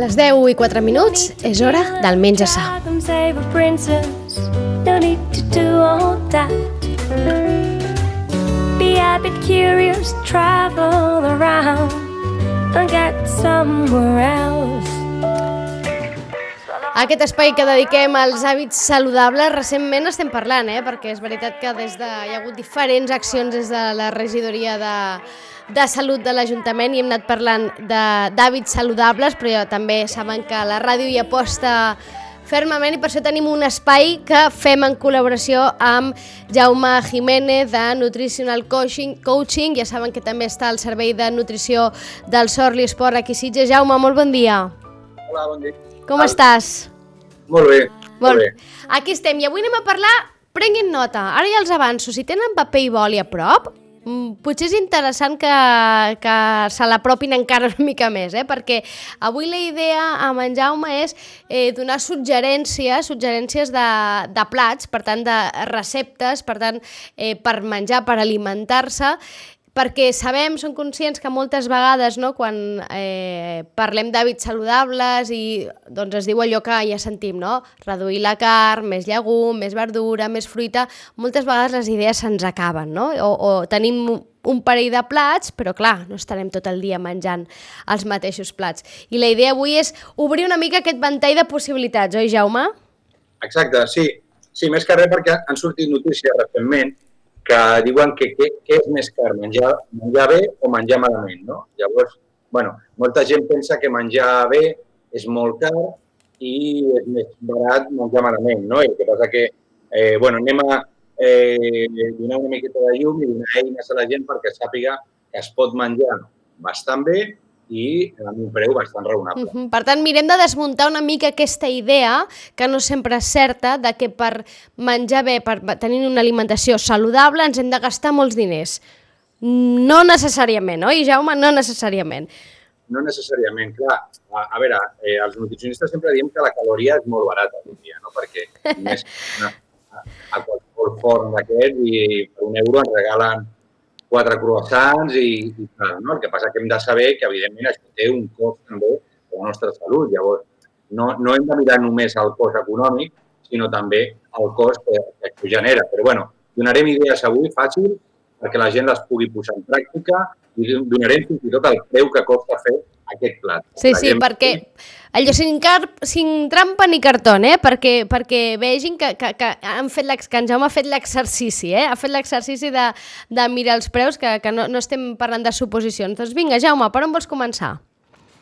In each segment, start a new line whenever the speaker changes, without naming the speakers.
Les 10 i 4 minuts és hora del menja sa.
Be a bit curious, travel around and get somewhere else.
Aquest espai que dediquem als hàbits saludables, recentment estem parlant, eh? perquè és veritat que des de, hi ha hagut diferents accions des de la regidoria de, de salut de l'Ajuntament i hem anat parlant d'hàbits saludables, però també saben que la ràdio hi aposta fermament i per això tenim un espai que fem en col·laboració amb Jaume Jiménez de Nutritional Coaching, Coaching. ja saben que també està al servei de nutrició del Sorli Esport aquí Sitges. Jaume, molt bon dia.
Hola, bon dia.
Com
Val.
estàs?
Molt bé, molt bé.
Aquí estem i avui anem a parlar, prenguin nota, ara ja els avanço, si tenen paper i boli a prop, potser és interessant que, que se l'apropin encara una mica més, eh? perquè avui la idea amb en Jaume és eh, donar suggerències, suggerències de, de plats, per tant de receptes, per tant eh, per menjar, per alimentar-se, perquè sabem, som conscients que moltes vegades no, quan eh, parlem d'hàbits saludables i doncs es diu allò que ja sentim, no? reduir la carn, més llegum, més verdura, més fruita, moltes vegades les idees se'ns acaben, no? o, o tenim un parell de plats, però clar, no estarem tot el dia menjant els mateixos plats. I la idea avui és obrir una mica aquest ventall de possibilitats, oi Jaume?
Exacte, sí. Sí, més que res perquè han sortit notícies recentment que diuen que què, és més car, menjar, menjar bé o menjar malament, no? Llavors, bueno, molta gent pensa que menjar bé és molt car i és més barat menjar malament, no? I el que passa que, eh, bueno, anem a eh, donar una miqueta de llum i donar eines a la gent perquè sàpiga que es pot menjar bastant bé i amb un preu bastant raonable.
Uh -huh. Per tant, mirem de desmuntar una mica aquesta idea, que no sempre és certa, de que per menjar bé, per tenir una alimentació saludable, ens hem de gastar molts diners. No necessàriament, oi, Jaume? No necessàriament.
No necessàriament, clar. A, a veure, eh, els nutricionistes sempre diem que la caloria és molt barata avui dia, no? perquè més a, a qualsevol forn d'aquest i per un euro ens regalen quatre croissants i, i tal, no? El que passa que hem de saber que, evidentment, això té un cost també per la nostra salut. Llavors, no, no hem de mirar només el cost econòmic, sinó també el cost que, que això genera. Però, bueno, donarem idees avui fàcil perquè la gent les pugui posar en pràctica i donarem fins i tot el preu que costa fer aquest plat.
Sí, sí, perquè allò sin, car sin trampa ni cartó, eh? perquè, perquè vegin que, que, que, han fet que en Jaume ha fet l'exercici, eh? ha fet l'exercici de, de mirar els preus, que, que no, no estem parlant de suposicions. Doncs vinga, Jaume, per on vols començar?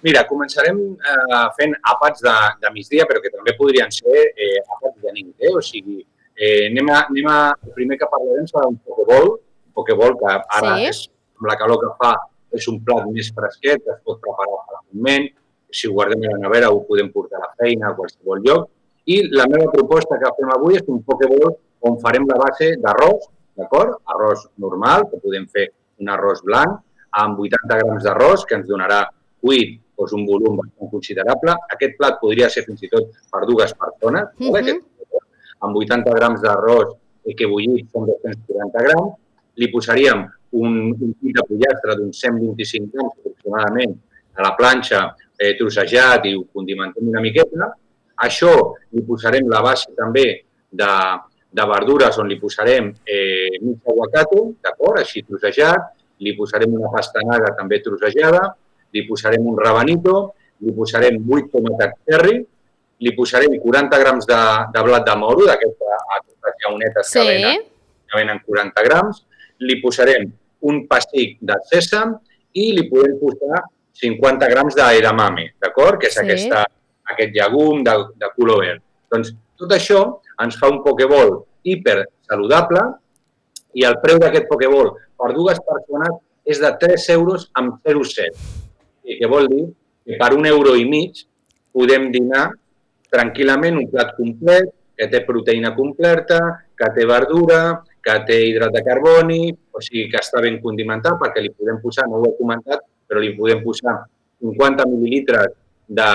Mira, començarem eh, fent àpats de, de migdia, però que també podrien ser eh, àpats de nit. Eh? O sigui, eh, anem a, anem a, el primer que parlarem serà un pokeball, un pokeball que ara
Sí.
és, amb la calor que fa és un plat més fresquet, que es pot preparar fàcilment, si ho guardem a la nevera ho podem portar a la feina, a qualsevol lloc. I la meva proposta que fem avui és un pokeball on farem la base d'arròs, d'acord? Arròs normal, que podem fer un arròs blanc, amb 80 grams d'arròs, que ens donarà cuit doncs un volum bastant considerable. Aquest plat podria ser fins i tot per dues persones,
Mhm.
vale? Aquest, amb 80 grams d'arròs eh, que bullit són 240 grams. Li posaríem un, un kit de pollastre d'uns 125 grams aproximadament a la planxa eh, trossejat i ho condimentem una miqueta. Això li posarem la base també de, de verdures on li posarem eh, mig aguacate, d'acord, així trossejat, li posarem una pastanaga també trossejada, li posarem un rabanito, li posarem 8 tomates cherry, li posarem 40 grams de, de blat de moro, d'aquestes aquestes llaunetes que venen, que venen 40 grams, li posarem un pessic de sèsam i li podem posar 50 grams d'edamame, d'acord? Que és
Sí.
aquesta, aquest llegum de, de color verd. Doncs tot això ens fa un pokeball hiper saludable i el preu d'aquest pokeball per dues persones és de 3 euros amb 0,7. I què vol dir? Que per un euro i mig podem dinar tranquil·lament un plat complet, que té proteïna completa, que té verdura, que té hidrat de carboni, o sigui que està ben condimentat perquè li podem posar, no ho he comentat, però li podem posar 50 mil·lilitres de,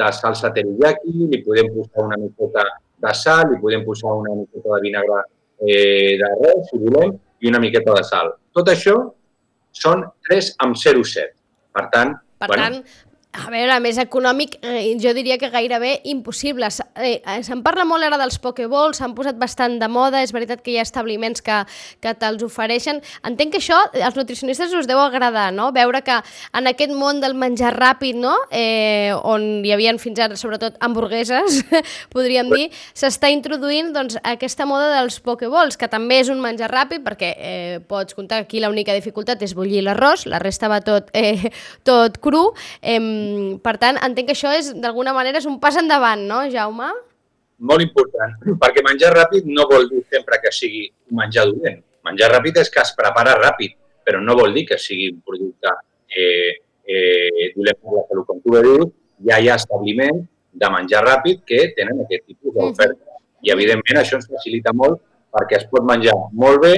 de salsa teriyaki, li podem posar una miqueta de sal, li podem posar una miqueta de vinagre eh, d'arròs, si volem, i una miqueta de sal. Tot això són 3 amb 0,7. Per tant,
Per
bueno,
tant, a veure, més econòmic, eh, jo diria que gairebé impossible. Eh, eh, Se'n parla molt ara dels pokeballs, s'han posat bastant de moda, és veritat que hi ha establiments que, que te'ls ofereixen. Entenc que això als nutricionistes us deu agradar, no? Veure que en aquest món del menjar ràpid, no? eh, on hi havia fins ara sobretot hamburgueses, podríem dir, s'està introduint doncs, aquesta moda dels pokeballs, que també és un menjar ràpid, perquè eh, pots comptar que aquí l'única dificultat és bullir l'arròs, la resta va tot, eh, tot cru, eh, per tant, entenc que això és, d'alguna manera, és un pas endavant, no, Jaume?
molt important, perquè menjar ràpid no vol dir sempre que sigui menjar dolent. Menjar ràpid és que es prepara ràpid, però no vol dir que sigui un producte eh, eh, dolent per la salut. Com tu bé dius, ja hi ha establiments de menjar ràpid que tenen aquest tipus d'oferta. I, evidentment, això ens facilita molt perquè es pot menjar molt bé,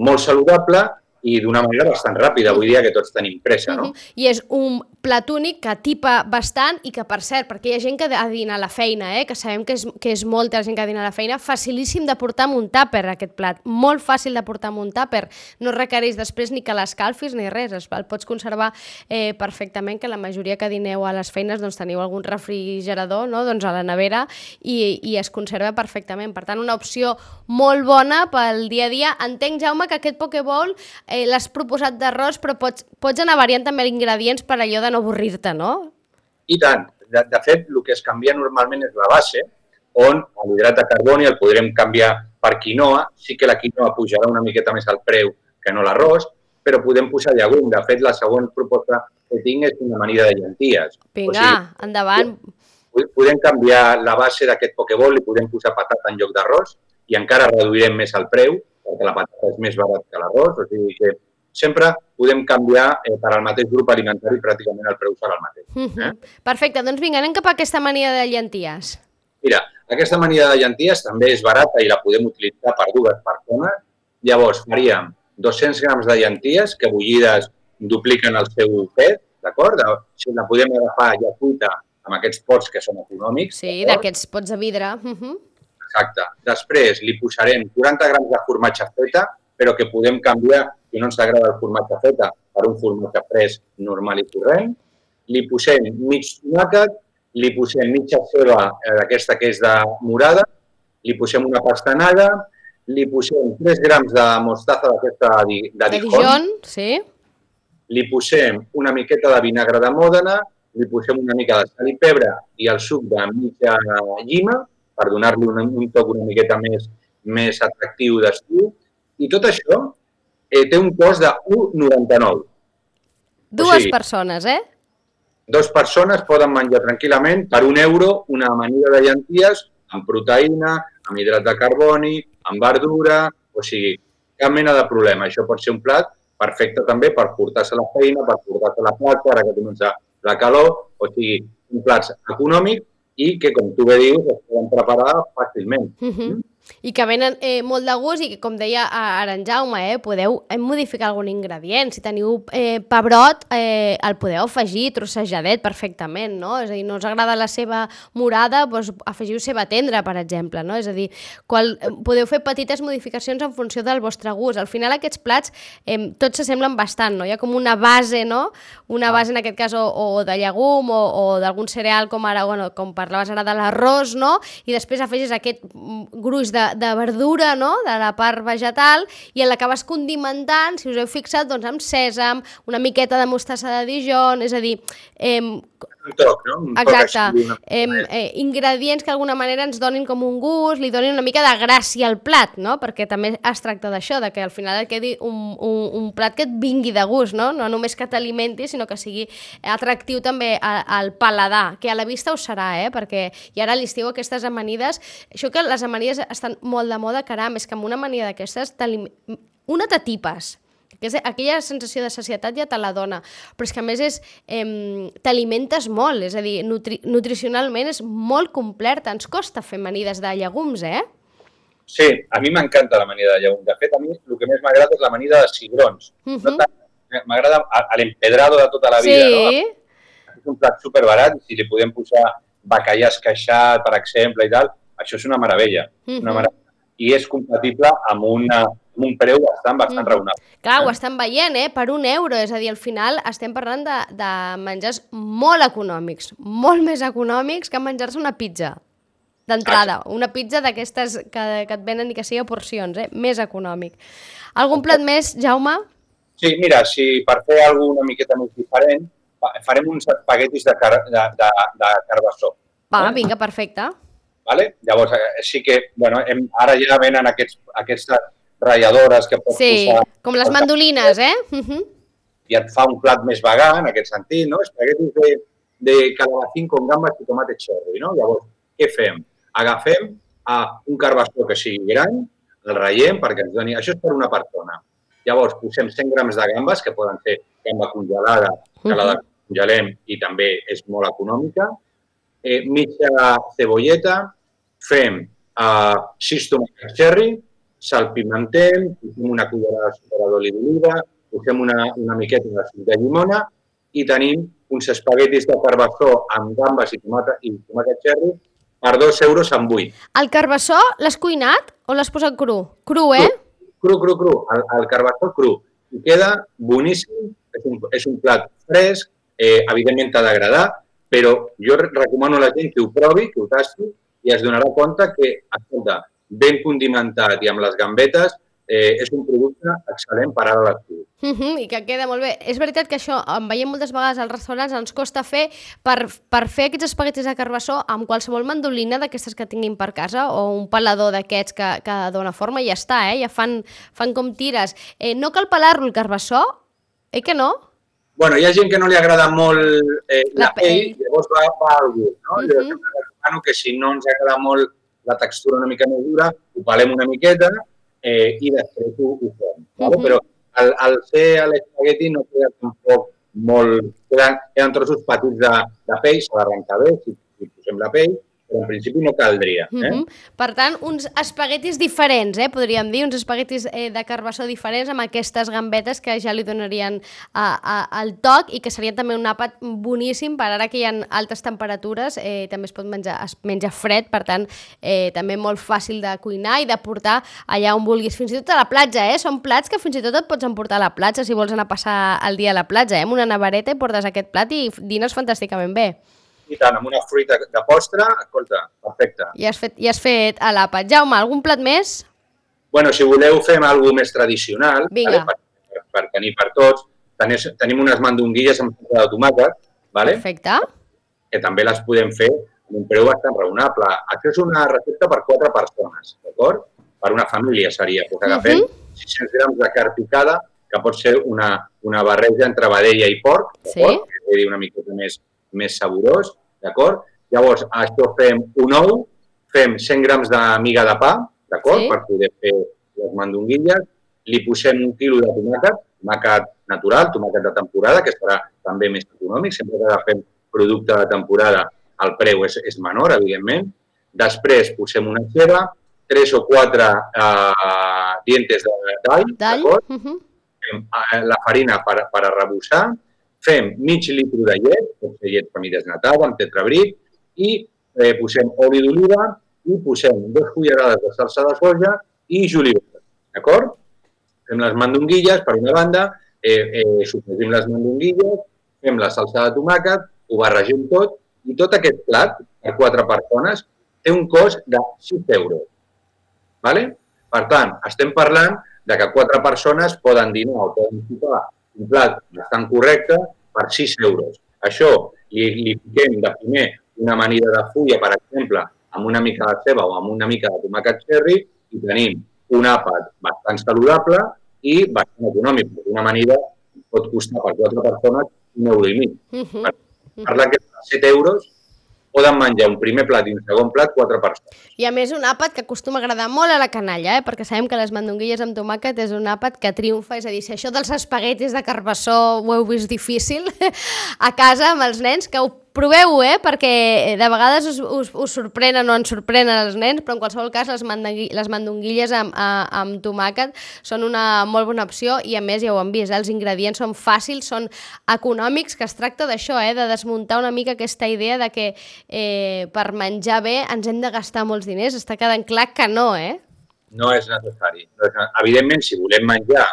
molt saludable i d'una manera bastant ràpida, avui dia que tots tenim pressa, no?
Uh -huh. I és un plat únic que tipa bastant i que, per cert, perquè hi ha gent que ha de dinar a la feina, eh? que sabem que és, que és molta la gent que ha de dinar a la feina, facilíssim de portar amb un tàper aquest plat, molt fàcil de portar amb un tàper, no requereix després ni que l'escalfis ni res, es- el pots conservar eh, perfectament, que la majoria que dineu a les feines doncs, teniu algun refrigerador no? doncs, a la nevera i, i es conserva perfectament. Per tant, una opció molt bona pel dia a dia. Entenc, Jaume, que aquest Pokéball eh, l'has proposat d'arròs, però pots, pots anar variant també ingredients per allò de no avorrir-te, no?
I tant. De, de fet, el que es canvia normalment és la base, on l'hidrat de carboni el podrem canviar per quinoa. Sí que la quinoa pujarà una miqueta més al preu que no l'arròs, però podem posar llegum. De fet, la següent proposta que tinc és una amanida de llenties.
Vinga, endavant.
po- podem canviar la base d'aquest pokeball, li podem posar patata en lloc d'arròs i encara reduirem més el preu, perquè la patata és més barat que l'arròs, o sigui que sempre podem canviar eh, per al mateix grup alimentari pràcticament el preu serà el mateix.
Mhm. Perfecte, doncs vinga, anem cap a aquesta mania de llenties.
Mira, aquesta amanida de llenties també és barata i la podem utilitzar per dues persones. Llavors, faríem 200 grams de llenties que bullides dupliquen el seu pes, d'acord? Si la podem agafar ja cuita amb aquests pots que són econòmics.
Sí, d'aquests pots de vidre. Mhm.
Exacte. Després li posarem 40 grams de formatge feta, però que podem canviar, si no ens agrada el formatge feta, per un formatge fresc normal i corrent. Li posem mig tomàquet, li posem mitja ceba eh, d'aquesta que és de morada, li posem una pastanaga, li posem 3 grams de mostaza d'aquesta de, de
De
Dijon,
Dijon, sí.
li posem una miqueta de vinagre de Mòdena, li posem una mica de sal i pebre i el suc de mitja llima per donar-li un, un toc una miqueta més, més atractiu d'estiu. I tot això eh, té un cost de 1,99.
Dues
sigui-
persones, eh?
Dos persones poden menjar tranquil·lament per un euro una amanida de llenties amb proteïna, amb hidrat de carboni, amb verdura, o sigui, cap mena de problema. Això pot ser un plat perfecte també per portar-se a la feina, per portar-se a la platja, ara que comença la calor, o sigui, un plat econòmic i que, com tu bé dius, es poden preparar fàcilment.
Mhm. I que venen eh, molt de gust i que, com deia ara en Jaume, eh, podeu eh, modificar algun ingredient. Si teniu eh, pebrot, eh, el podeu afegir trossejadet perfectament, no? És a dir, no us agrada la seva morada, doncs afegiu ceba tendra, per exemple, no? És a dir, qual, eh, podeu fer petites modificacions en funció del vostre gust. Al final aquests plats eh, tots s'assemblen bastant, no? Hi ha com una base, no? Una base, en aquest cas, o, o de llegum o, o d'algun cereal, com ara, bueno, com parlaves ara de l'arròs, no? I després afegis aquest mm, gruix de, de verdura, no?, de la part vegetal, i l'acabes condimentant, si us heu fixat, doncs amb sèsam, una miqueta de mostassa de Dijon, és a dir, eh,
Un toc, no? Un toc
exacte,
així, una...
eh, eh, ingredients que d'alguna manera ens donin com un gust, li donin una mica de gràcia al plat, no?, perquè també es tracta d'això, de que al final et quedi un, un, un plat que et vingui de gust, no?, no només que t'alimenti, sinó que sigui atractiu també al paladar, que a la vista ho serà, eh?, perquè i ara a l'estiu aquestes amanides, això que les amanides estan molt de moda, caram, és que amb una amanida d'aquestes, una t'atipes, que és aquella sensació de sacietat ja te la dona, però és que a més és eh, t'alimentes molt, és a dir, nutri nutricionalment és molt completa, ens costa fer amanides de llegums, eh?
Sí, a mi m'encanta l'amanida de llegum. De fet, a mi el que més m'agrada és l'amanida de cigrons.
Mhm.
no tant, m'agrada l'empedrado de tota la vida, no?
sí,
és un plat superbarat si li podem posar bacallà esqueixat, per exemple, i tal, això és una meravella.
Mhm.
Una meravella. I és compatible amb, una, amb un preu bastant, bastant
Mhm.
raonable.
Clar, ho estan veient, eh? Per un euro, és a dir, al final estem parlant de, de menjars molt econòmics, molt més econòmics que menjar-se una pizza d'entrada. Una pizza d'aquestes que, que et venen i que sigui a porcions, eh? Més econòmic. Algun plat més, Jaume?
Sí, mira, si per fer alguna una miqueta més diferent, fa- farem uns espaguetis de, car de, de, de carbassó.
Va, vinga, perfecte.
Vale? Llavors, eh, sí que, bueno, hem, ara ja venen aquests, aquestes ratlladores que pots
Sí,
posar
com les mandolines, eh? Uh -huh.
i et fa un plat més vegà en aquest sentit, no? Espaguetis de, de calabacín con gambes i tomate cherry, no? Llavors, què fem? Agafem a un carbassó que sigui gran, el ratllem perquè ens doni... Això és per una persona. Llavors, posem 100 grams de gambes, que poden ser gamba congelada, que la congelem i també és molt econòmica, eh, mitja cebolleta, fem eh, 6 tomàquets cherry, salpimentem, posem una cullerada de d'oli d'oliva, posem una, una miqueta de suc de llimona i tenim uns espaguetis de carbassó amb gambes i tomata i tomàquet cherry per 2 euros amb 8.
El carbassó l'has cuinat o l'has posat cru? Cru, eh?
Cru, cru, cru. El, el carbassó cru. I queda boníssim, és un, és un plat fresc, eh, evidentment t'ha d'agradar, però jo re- recomano a la gent que ho provi, que ho tasti, i es donarà compte que, escolta, ben condimentat i amb les gambetes, eh, és un producte excel·lent per ara a l'estiu.
Uh -huh, I que queda molt bé. És veritat que això, en veiem moltes vegades als restaurants, ens costa fer per, per fer aquests espaguetis de carbassó amb qualsevol mandolina d'aquestes que tinguin per casa o un pelador d'aquests que, que dona forma i ja està, eh? ja fan, fan com tires. Eh, no cal pelar-lo el carbassó? Eh que no?
Bueno, hi ha gent que no li agrada molt eh,
La
la, pell,
pell.
llavors va, va al gust, no?
Mhm.
Jo sempre recomano que si no ens agrada molt la textura una mica més dura, ho pelem una miqueta eh, i després ho, ho fem. Vale?
Mhm.
Però al, al ser a l'espagueti no queda tampoc molt... Queden, queden trossos petits de, de pell, s'ha d'arrencar bé si, si posem la pell, en principi no caldria. Eh?
Uh -huh. Per tant, uns espaguetis diferents, eh? podríem dir, uns espaguetis eh, de carbassó diferents amb aquestes gambetes que ja li donarien a, a, el toc i que serien també un àpat boníssim per ara que hi ha altes temperatures, eh, també es pot menjar, es menja fred, per tant, eh, també molt fàcil de cuinar i de portar allà on vulguis, fins i tot a la platja, eh? Són plats que fins i tot et pots emportar a la platja si vols anar a passar el dia a la platja, eh? Amb una nevareta i portes aquest plat i dines fantàsticament bé.
I tant, amb una fruita de postre, escolta, perfecte.
I has fet, i has fet a l'àpat. Jaume, algun plat més?
Bueno, si voleu fem alguna més tradicional,
Vinga.
per, per, per tenir per tots, tenis, tenim unes mandonguilles amb salsa de tomàquet, vale?
Perfecte.
que també les podem fer amb un preu bastant raonable. Això és una recepta per quatre persones, d'acord? Per una família seria. Doncs agafem
Mhm.
600 grams de carn picada, que pot ser una, una barreja entre vedella i porc?
Sí.
Que quedi una miqueta més, més saborós, d'acord? Llavors, a això fem un ou, fem 100 grams de miga de pa, d'acord?
Sí.
Per poder fer les mandonguilles. Li posem un quilo de tomàquet, tomàquet natural, tomàquet de temporada, que serà també més econòmic. Sempre que agafem producte de temporada, el preu és, és menor, evidentment. Després posem una ceba, tres o quatre eh, dientes de- d'all, d'acord?
Uh -huh.
eh, la farina per, per arrebossar, fem mig litre de llet, pot ser llet semidesnatada amb tetrabric, i eh, posem oli d'oliva i posem dues cullerades de salsa de soja i julivert, d'acord? Fem les mandonguilles per una banda, eh, eh, sofregim les mandonguilles, fem la salsa de tomàquet, ho barregem tot i tot aquest plat, per quatre persones, té un cost de 6 euros. Vale? Per tant, estem parlant de que quatre persones poden dinar o poden sopar un plat bastant correcte per 6 euros. Això li, li fiquem de primer una amanida de fulla, per exemple, amb una mica de ceba o amb una mica de tomàquet cherry i tenim un àpat bastant saludable i bastant econòmic. Una amanida pot costar per quatre persones un euro i mig.
Uh -huh.
Parla que per 7 euros poden menjar un primer plat i un segon plat quatre persones.
I a més un àpat que acostuma a agradar molt a la canalla, eh? perquè sabem que les mandonguilles amb tomàquet és un àpat que triomfa, és a dir, si això dels espaguetis de carbassó ho heu vist difícil a casa amb els nens, que ho proveu-ho, eh? Perquè de vegades us, us, us sorprenen o ens sorprenen els nens, però en qualsevol cas les, mandangui, les mandonguilles amb, a, amb tomàquet són una molt bona opció i a més ja ho hem vist, eh? els ingredients són fàcils, són econòmics, que es tracta d'això, eh? de desmuntar una mica aquesta idea de que eh, per menjar bé ens hem de gastar molts diners. Està quedant clar que no, eh?
No és necessari. Evidentment, si volem menjar,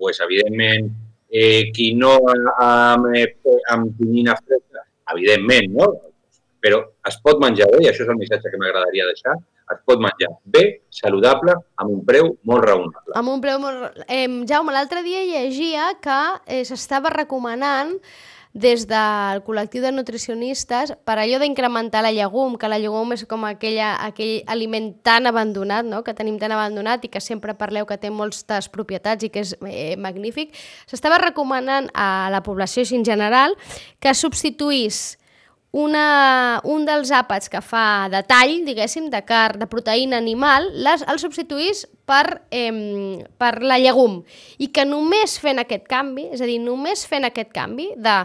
pues, evidentment, eh, quinoa amb, eh, amb tonyina fresca, evidentment, no? Però es pot menjar bé, i això és el missatge que m'agradaria deixar, es pot menjar bé, saludable, amb un preu molt raonable.
Amb un preu molt... Eh, Jaume, l'altre dia llegia que eh, s'estava recomanant des del col·lectiu de nutricionistes per allò d'incrementar la llegum, que la llegum és com aquella, aquell aliment tan abandonat, no? que tenim tan abandonat i que sempre parleu que té moltes propietats i que és eh, magnífic, s'estava recomanant a la població en general que substituís una, un dels àpats que fa de tall, diguéssim, de car, de proteïna animal, les, el substituís per, eh, per la llegum. I que només fent aquest canvi, és a dir, només fent aquest canvi de,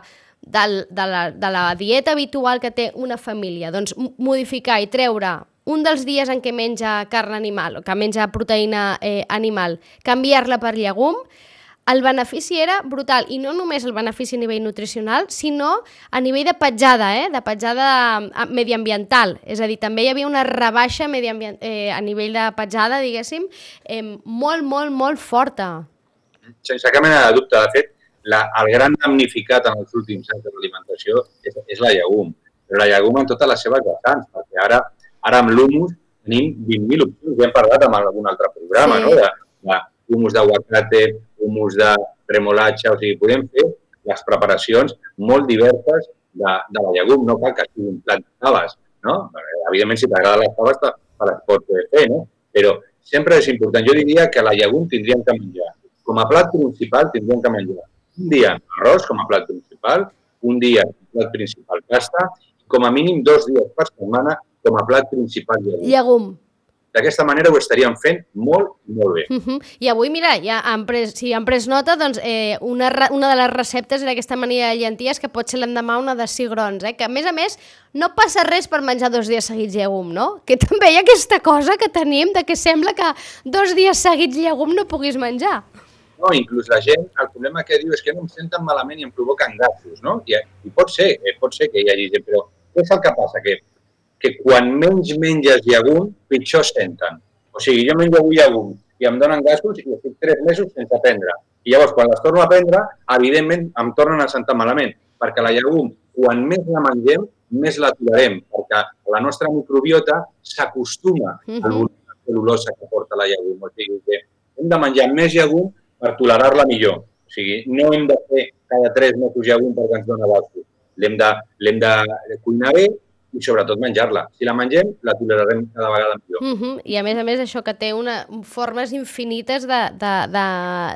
de, de, la, de la dieta habitual que té una família, doncs modificar i treure un dels dies en què menja carn animal o que menja proteïna eh, animal, canviar-la per llegum, el benefici era brutal, i no només el benefici a nivell nutricional, sinó a nivell de petjada, eh? de petjada eh, mediambiental. És a dir, també hi havia una rebaixa eh, a nivell de petjada, diguéssim, eh, molt, molt, molt forta.
Sense cap mena de dubte. De fet, la, el gran damnificat en els últims anys de l'alimentació és, és la llegum. Però la llegum en totes les seves vessants, perquè ara, ara amb l'humus tenim 20.000 opcions, ja hem parlat amb algun altre programa, sí. no? de, de humus d'aguacate, humus de remolatge, o sigui, podem fer les preparacions molt diverses de, de la llegum, no cal que siguin plat de faves, no? Evidentment, si t'agraden les faves, te les pots fer, no? Però sempre és important. Jo diria que la llegum tindríem que menjar. Com a plat principal tindríem que menjar un dia arròs com a plat principal, un dia plat principal pasta, com a mínim dos dies per setmana com a plat principal llegum.
Llegum.
D'aquesta manera ho estaríem fent molt, molt bé.
Uh -huh. I avui, mira, ja han pres, si han pres nota, doncs eh, una, una de les receptes era aquesta manera de llenties que pot ser l'endemà una de cigrons, eh? que a més a més no passa res per menjar dos dies seguits llegum, no? Que també hi ha aquesta cosa que tenim de que sembla que dos dies seguits llegum no puguis menjar.
No, inclús la gent, el problema que diu és que no em senten malament i em provoquen gasos, no? I, i pot ser, eh, pot ser que hi hagi gent, però què és el que passa? Que que quan menys menges llegum, pitjor senten. O sigui, jo menjo avui llegum i em donen gasos i estic tres mesos sense prendre. I llavors, quan les torno a prendre, evidentment em tornen a sentar malament, perquè la llegum, quan més la mengem, més la l'aturarem, perquè la nostra microbiota s'acostuma uh -huh. al volum celulosa que porta la llegum. O sigui que hem de menjar més llegum per tolerar-la millor. O sigui, no hem de fer cada tres mesos llegum perquè ens dona gasos. L'hem de, de cuinar bé i sobretot menjar-la. Si la mengem, la tolerarem cada vegada millor.
Uh -huh. I a més a més això que té una, formes infinites de, de, de,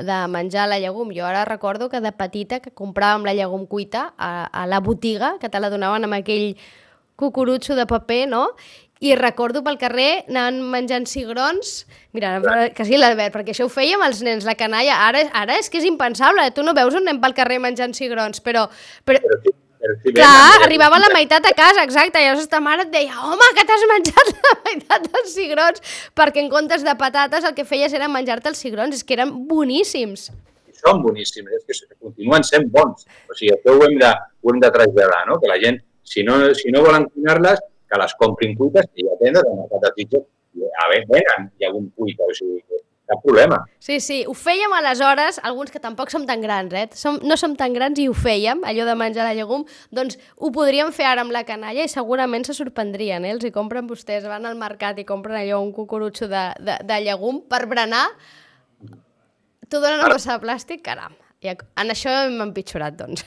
de menjar la llegum. Jo ara recordo que de petita que compràvem la llegum cuita a, a la botiga, que te la donaven amb aquell cucurutxo de paper, no? I recordo pel carrer anant menjant cigrons, mira, que sí l'Albert, perquè això ho fèiem els nens, la canalla, ara, ara és que és impensable, tu no veus un nen pel carrer menjant cigrons, però... però... però
si
Clar, arribava la meitat a casa, exacte, i llavors ta mare et deia home, que t'has menjat la meitat dels cigrons, perquè en comptes de patates el que feies era menjar-te els cigrons, és que eren boníssims.
Són boníssims, és que continuen sent bons. O sigui, això ho hem de, ho hem de traslladar, no? que la gent, si no, si no volen cuinar-les, que les comprin cuites, hi ha tendes amb patates a veure, venen, hi ha un cuita, o sigui, cap problema.
Sí, sí, ho fèiem aleshores, alguns que tampoc som tan grans, eh? Som, no som tan grans i ho fèiem, allò de menjar la llegum, doncs ho podríem fer ara amb la canalla i segurament se sorprendrien, eh? Els hi compren vostès, van al mercat i compren allò un cucurutxo de, de, de llegum per berenar, t'ho donen en bossa de plàstic, caram. I en això hem empitjorat, doncs.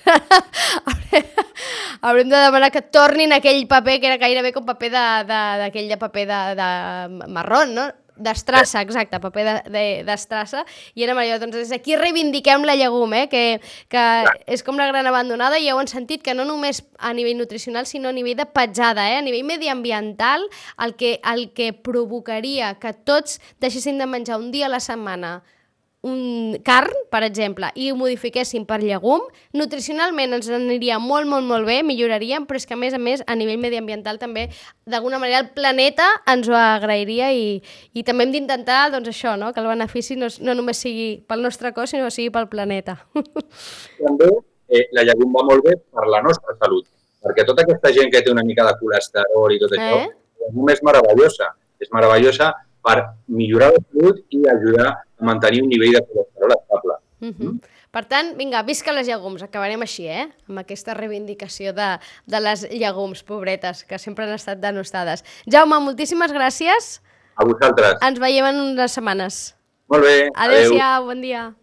Haurem de demanar que tornin aquell paper que era gairebé com paper d'aquell de, de, de paper de, de marró, no? D'estrassa, exacte, paper d'estrassa. De, I érem allò, doncs des d'aquí reivindiquem la llegum, eh? que, que és com la gran abandonada i heu sentit que no només a nivell nutricional, sinó a nivell de petjada, eh? a nivell mediambiental, el que, el que provocaria que tots deixessin de menjar un dia a la setmana un carn, per exemple, i ho modifiquéssim per llegum, nutricionalment ens aniria molt, molt, molt bé, milloraríem, però és que a més a més, a nivell mediambiental també, d'alguna manera el planeta ens ho agrairia i, i també hem d'intentar, doncs això, no? que el benefici no, no només sigui pel nostre cos, sinó sigui pel planeta.
També eh, la llegum va molt bé per la nostra salut, perquè tota aquesta gent que té una mica de colesterol i tot això,
Eh?
la llegum és meravellosa. És meravellosa per millorar la salut i ajudar a mantenir un nivell de colesterol estable.
Uh -huh. Per tant, vinga, visca les llegums. Acabarem així, eh? Amb aquesta reivindicació de, de les llegums, pobretes, que sempre han estat denostades. Jaume, moltíssimes gràcies.
A vosaltres.
Ens veiem en unes setmanes.
Molt bé.
Adéu-siau, bon dia.